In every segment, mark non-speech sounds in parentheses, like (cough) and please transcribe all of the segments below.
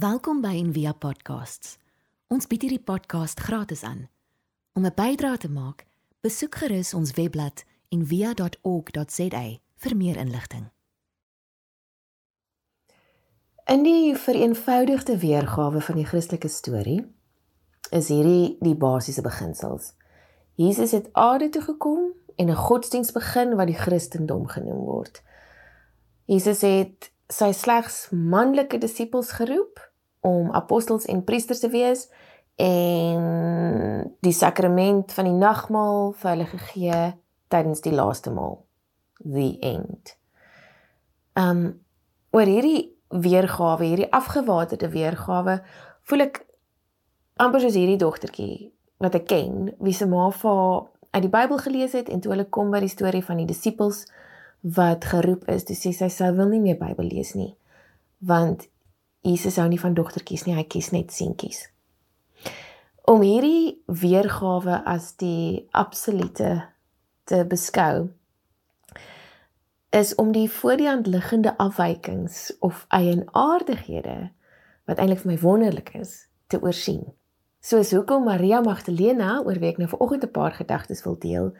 Welkom by Envia Podcasts. Ons bied hierdie podcast gratis aan. Om 'n bydrae te maak, besoek gerus ons webblad en via.org.za vir meer inligting. In die vereenvoudigde weergawe van die Christelike storie is hierdie die basiese beginsels. Jesus het aarde toe gekom en 'n godsdiens begin wat die Christendom genoem word. Jesus het sy slegs manlike disippels geroep om apostels en priesters te wees en die sakrament van die nagmaal vir hulle gegee tydens die laaste maal the end. Um oor hierdie weergawe, hierdie afgewaterde weergawe, voel ek amper soos hierdie dogtertjie wat ek ken, wie se ma vir uit die Bybel gelees het en toe hulle kom by die storie van die disippels wat geroep is, toe sê sy sy wil nie meer Bybel lees nie. Want Jesus hou nie van dogtertjies nie, hy kies net seentjies. Om hierdie weergawe as die absolute te beskou is om die voor die hand liggende afwykings of eienaardighede wat eintlik vir my wonderlik is te oorsien. Soos hoekom Maria Magdalena, oor wie ek nou vanoggend 'n paar gedagtes wil deel,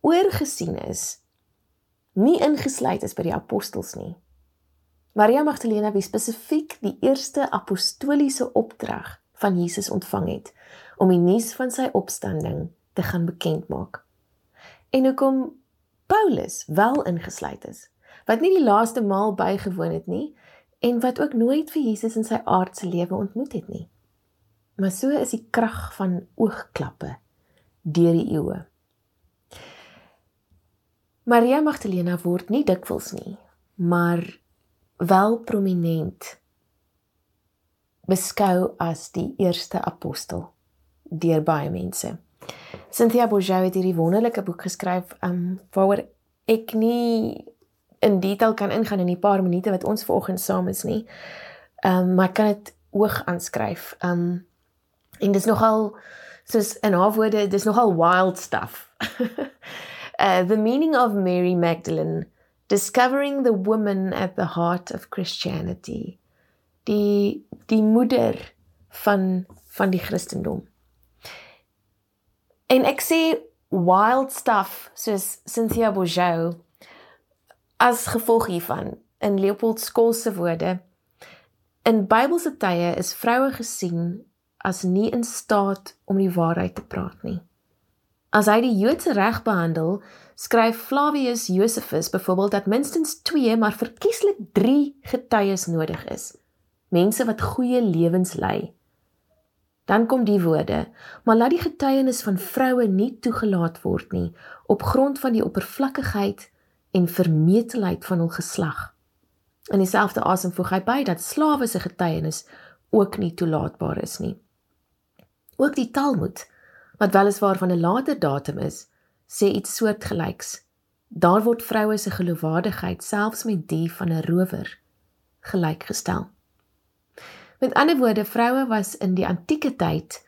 oorgesien is, nie ingesluit is by die apostels nie. Maria Magdalena wie spesifiek die eerste apostoliese opdrag van Jesus ontvang het om die nuus van sy opstanding te gaan bekend maak. En hoekom Paulus wel ingesluit is, wat nie die laaste maal bygewoon het nie en wat ook nooit vir Jesus in sy aardse lewe ontmoet het nie. Maar so is die krag van oogklappe deur die eeue. Maria Magdalena word nie dikwels nie, maar wel prominent beskou as die eerste apostel deur baie mense. Cynthia Bourgeau het hierdie wonderlike boek geskryf um waaroor ek nie in detail kan ingaan in die paar minute wat ons vanoggend saam is nie. Um maar ek kan dit hoog aanskryf. Um en dis nogal soos in haar woorde, dis nogal wild stuff. (laughs) uh the meaning of Mary Magdalene discovering the woman at the heart of Christianity. Die die moeder van van die Christendom. En ek sê wild stuff soos Cynthia Bourgeau as gevolg hiervan in Leopold Skoll se woorde in Bybelse tye is vroue gesien as nie in staat om die waarheid te praat nie. As hy die Joodse reg behandel, skryf Flavius Josephus byvoorbeeld dat minstens 2 maar verkieslik 3 getuies nodig is. Mense wat goeie lewens lei. Dan kom die woorde: "Maar laat die getuienis van vroue nie toegelaat word nie op grond van die oppervlakkigheid en vermetelheid van hul geslag." In dieselfde asem voeg hy by dat slawe se getuienis ook nie toelaatbaar is nie. Ook die Talmud wat weliswaar van 'n later datum is, sê iets soortgelyks. Daar word vroue se geloofwaardigheid selfs met die van 'n rower gelykgestel. Met ander woorde, vroue was in die antieke tyd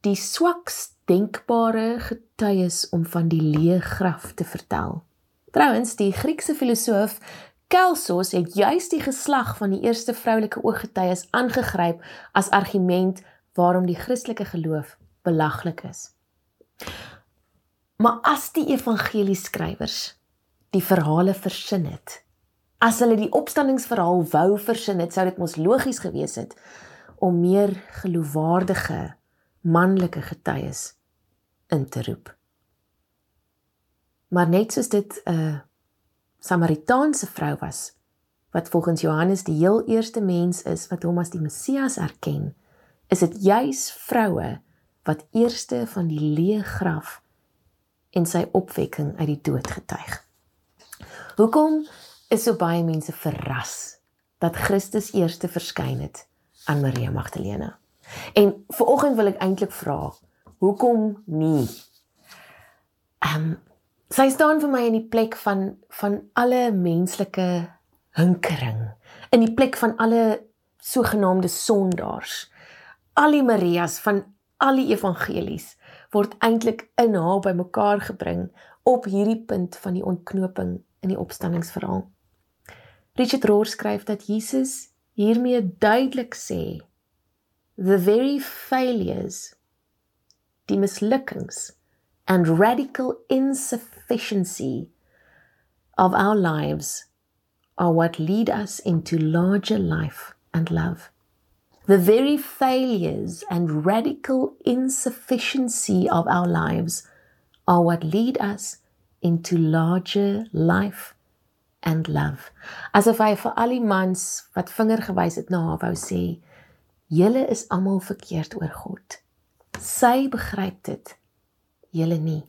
die swakst denkbare getuies om van die leë graf te vertel. Trouwens, die Griekse filosoof Kelsos het juis die geslag van die eerste vroulike ooggetuies aangegryp as argument waarom die Christelike geloof belaglik is. Maar as die evangelieskrywers die verhale versin het, as hulle die opstandingsverhaal wou versin het, sou dit mos logies gewees het om meer geloofwaardige manlike getuies in te roep. Maar net soos dit 'n Samaritaanse vrou was wat volgens Johannes die heel eerste mens is wat hom as die Messias erken, is dit juis vroue wat eerste van die leë graf en sy opwekking uit die dood getuig. Hoekom is so baie mense verras dat Christus eerste verskyn het aan Maria Magdalena? En vanoggend wil ek eintlik vra, hoekom nie? Ehm um, sy staan vir my in die plek van van alle menslike hinkering, in die plek van alle sogenaamde sondaars. Al die Marias van al die evangelies word eintlik in haar bymekaar gebring op hierdie punt van die ontknoping in die opstanningsverhaal. Richard Rohr skryf dat Jesus hiermee duidelik sê the very failures die mislukkings and radical insufficiency of our lives are what lead us into larger life and love. The very failures and radical insufficiency of our lives are what lead us into larger life and love. Asof hy vir al die mans wat vinger gewys het na haar wou sê, julle is almal verkeerd oor God. Sy begryp dit, julle nie.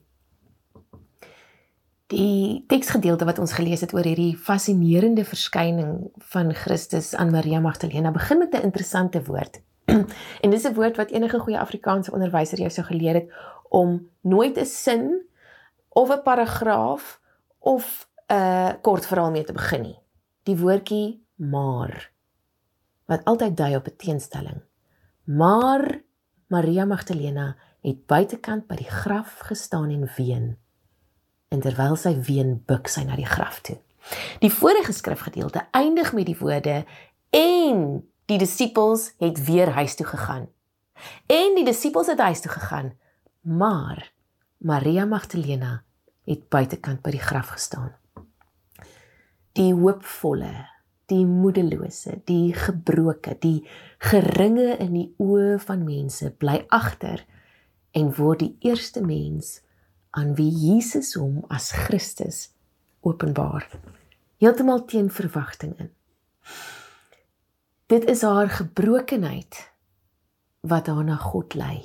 Die teksgedeelte wat ons gelees het oor hierdie fascinerende verskyning van Christus aan Maria Magdalena begin met 'n interessante woord. (clears throat) en dis 'n woord wat enige goeie Afrikaanse onderwyser jou sou geleer het om nooit 'n sin of 'n paragraaf of 'n kort verhaal mee te begin nie. Die woordjie maar wat altyd dui op 'n teenstelling. Maar Maria Magdalena het buitekant by die graf gestaan en ween. En terwyl sy ween, buig sy na die graf toe. Die vorige skrifgedeelte eindig met die woorde en die disippels het weer huis toe gegaan. En die disippels het huis toe gegaan, maar Maria Magdalena het buitekant by die graf gestaan. Die hoopvolle, die moedelose, die gebroke, die geringe in die oë van mense bly agter en word die eerste mens aan wie Jesus hom as Christus openbaar. Heeltemal teen verwagting in. Dit is haar gebrokenheid wat haar na God lei.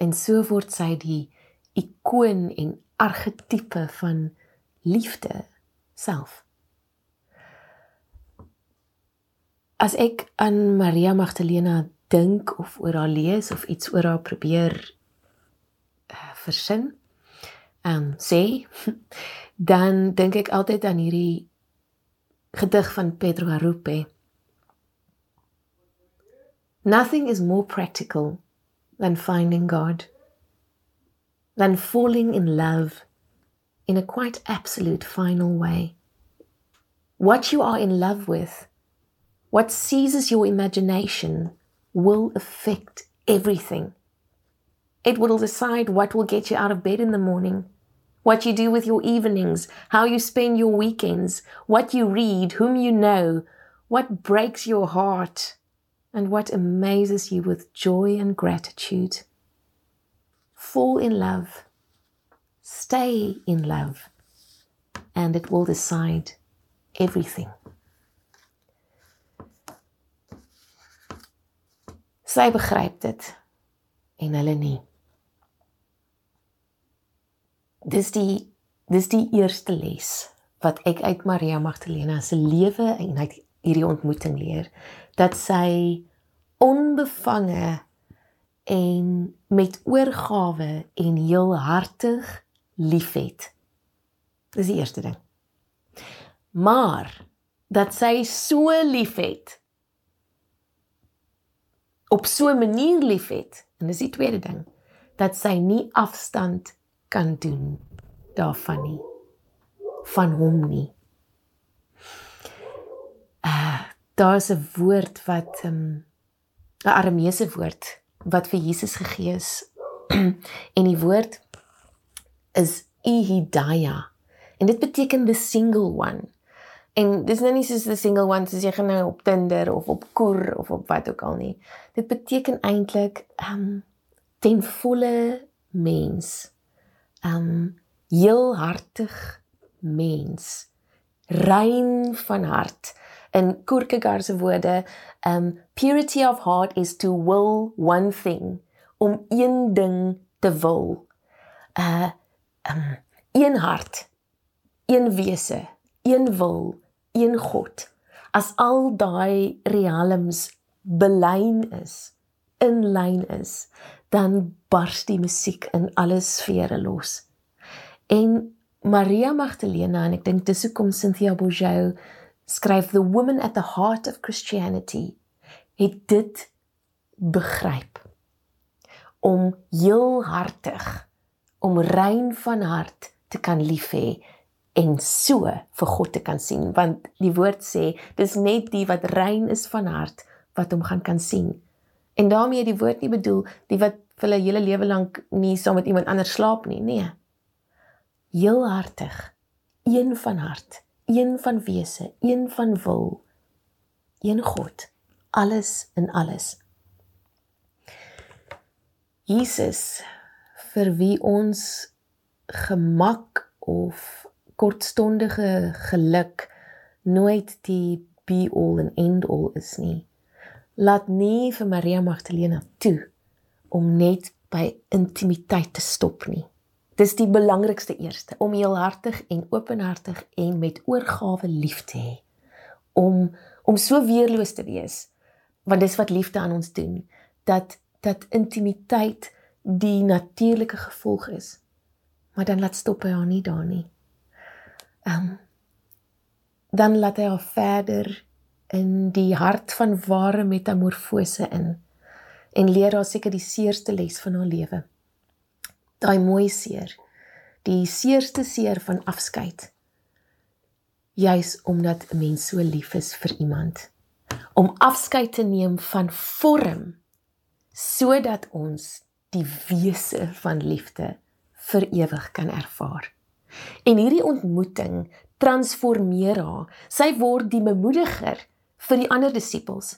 En so word sy die ikoon en argetipe van liefde self. As ek aan Maria Magdalena dink of oor haar lees of iets oor haar probeer uh, versin, um, sê, (laughs) dan dink ek altyd aan hierdie gedig van Pedro. Nothing is more practical than finding God. than falling in love in a quite absolute final way. What you are in love with, what seizes your imagination, will affect everything. It will decide what will get you out of bed in the morning, what you do with your evenings, how you spend your weekends, what you read, whom you know, what breaks your heart, and what amazes you with joy and gratitude fall in love, stay in love, and it will decide everything. Sy begryp dit en hulle nie. Dis die dis die eerste les wat ek uit Maria Magdalena se lewe en uit hierdie ontmoeting leer dat sy onbevange en met oorgawe en heelhartig liefhet. Dis die eerste ding. Maar dat sy so liefhet op so 'n manier liefhet, en dis die tweede ding, dat sy nie afstand kan doen daarvan nie van hom nie. Uh, daar's 'n woord wat 'n um, 'n Arameese woord wat vir Jesus gegee is. (clears throat) en die woord is Ehidaya. En dit beteken the single one. En dis nou nie soos the single one soos jy gaan nou op Tinder of op Koer of op wat ook al nie. Dit beteken eintlik um ten volle mens. Um heel hartig mens. Rein van hart in Kierkegaard se woorde, um purity of heart is to will one thing, om een ding te wil. Uh um een hart, een wese, een wil, een God. As al daai realms belyn is, in lyn is, dan bars die musiek in alle sfere los. En Maria Magdalena en ek dink dis hoekom Cynthia Bourgeau skryf the woman at the heart of Christianity het dit begryp om heel hartig om rein van hart te kan lief hê en so vir God te kan sien want die woord sê dis net die wat rein is van hart wat hom gaan kan sien. En daarmee die woord nie bedoel die wat vir hulle hele lewe lank nie saam met iemand anders slaap nie, nee. Heel hartig, een van hart, een van wese, een van wil, een God, alles in alles. Jesus vir wie ons gemak of kortstondige geluk nooit die be all and end all is nie. Laat nie vir Maria Magdalena toe om net by intimiteit te stop nie. Dis die belangrikste eerste om heelhartig en openhartig en met oorgawe lief te hê. Om om so weerloos te wees want dis wat liefde aan ons doen dat dat intimiteit die natuurlike gevolg is. Maar dan laat stop hy haar nie daar nie. Um, dan laat hy haar verder in die hart van ware metamorfose in en leer haar seker die seerste les van haar lewe. Daai mooi seer, die seerste seer van afskeid. Juis omdat 'n mens so lief is vir iemand om afskeid te neem van vorm sodat ons die wese van liefde vir ewig kan ervaar. En hierdie ontmoeting transformeer haar. Sy word die bemoediger vir die ander disippels.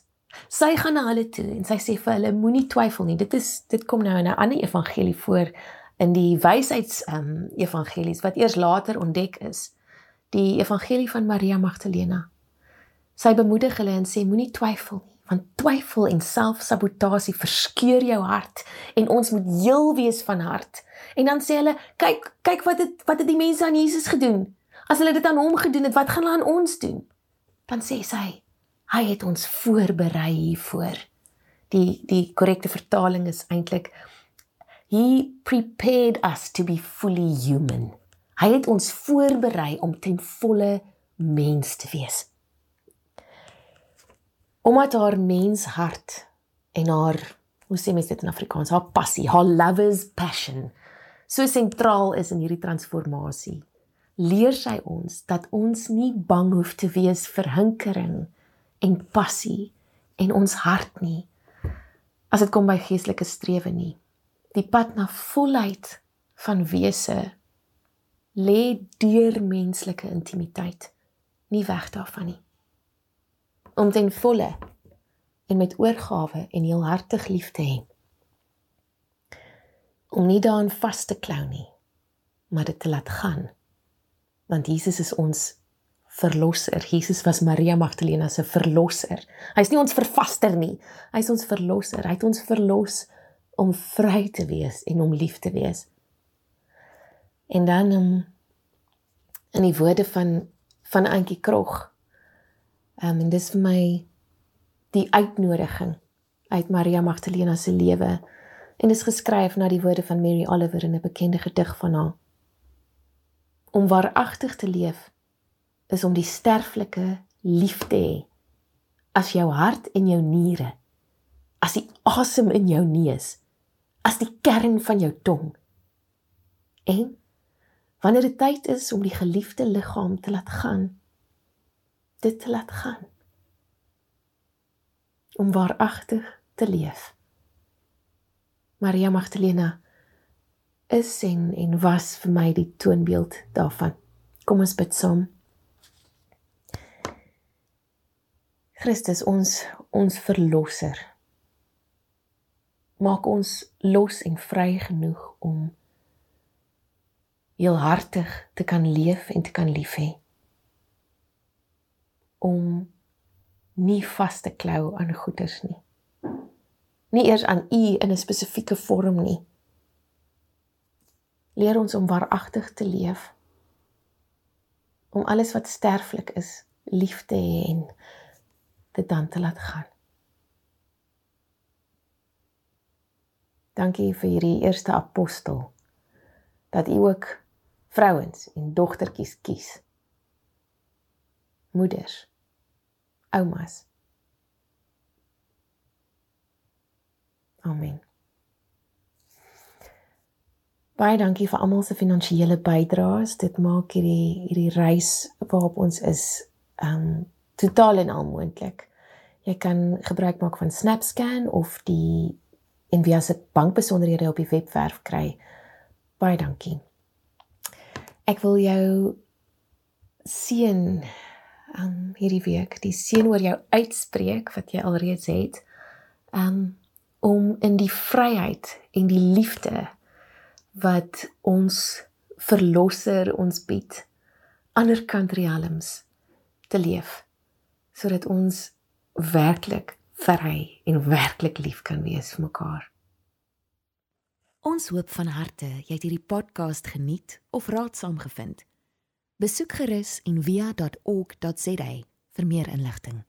Sy gaan na hulle toe en sy sê vir hulle moenie twyfel nie. Dit is dit kom nou in 'n ander evangelie voor in die wysheids ehm um, evangelies wat eers later ontdek is. Die evangelie van Maria Magdalena. Sy bemoedig hulle en sê moenie twyfel nie want twyfel en selfsabotasie verskeur jou hart en ons moet heel wees van hart. En dan sê hulle, kyk, kyk wat het wat het die mense aan Jesus gedoen? As hulle dit aan hom gedoen het, wat gaan hulle aan ons doen? Dan sê sy, hy het ons voorberei hiervoor. Die die korrekte vertaling is eintlik he prepared us to be fully human. Hy het ons voorberei om ten volle mens te wees. Omdat haar menshart en haar hoe sê mens dit in Afrikaans, haar passie, haar lover's passion so sentraal is in hierdie transformasie. Leer sy ons dat ons nie bang hoef te wees vir hinkering en passie en ons hart nie as dit kom by geestelike strewe nie. Die pad na volheid van wese lê deur menslike intimiteit, nie weg daarvan nie. Om ten volle en met oorgawe en heelhartig lief te hê om nie daaraan vas te klou nie, maar dit te laat gaan. Want Jesus is ons verlosser. Jesus was Maria Magdalena se verlosser. Hy's nie ons vervaster nie. Hy's ons verlosser. Hy het ons verlos om vry te wees en om lief te wees. En dan um, in die woorde van van Antjie Krog. Ehm um, en dis vir my die uitnodiging uit Maria Magdalena se lewe en is geskryf na die woorde van Mary Oliver in 'n bekende gedig van haar. Om waaragtig te leef is om die sterflike lief te hê as jou hart en jou niere, as die asem in jou neus, as die kern van jou tong. En wanneer dit tyd is om die geliefde liggaam te laat gaan, dit te laat gaan om waaragtig te leef. Maria Magdalena is en en was vir my die toonbeeld daarvan. Kom ons bid saam. Christus ons ons verlosser. Maak ons los en vry genoeg om heelhartig te kan leef en te kan lief hê. Om nie vas te klou aan goeders nie nie eers aan u in 'n spesifieke vorm nie. Leer ons om waaragtig te leef. Om alles wat sterflik is, lief te hê en dit dan te laat gaan. Dankie vir hierdie eerste apostel dat u ook vrouens en dogtertjies kies. Moeders, oumas Amen. Baie dankie vir almal se finansiële bydraes. Dit maak hierdie hierdie reis waarop ons is um totaal en al moontlik. Jy kan gebruik maak van SnapScan of die Envia se bankbesonderhede op die webwerf kry. Baie dankie. Ek wil jou seën um hierdie week, die seën oor jou uitspreek wat jy alreeds het. Um om in die vryheid en die liefde wat ons verlosser ons bied anderkant realms te leef sodat ons werklik vry en werklik lief kan wees vir mekaar. Ons hoop van harte jy het hierdie podcast geniet of raadsaam gevind. Besoek gerus en via.ok.za vir meer inligting.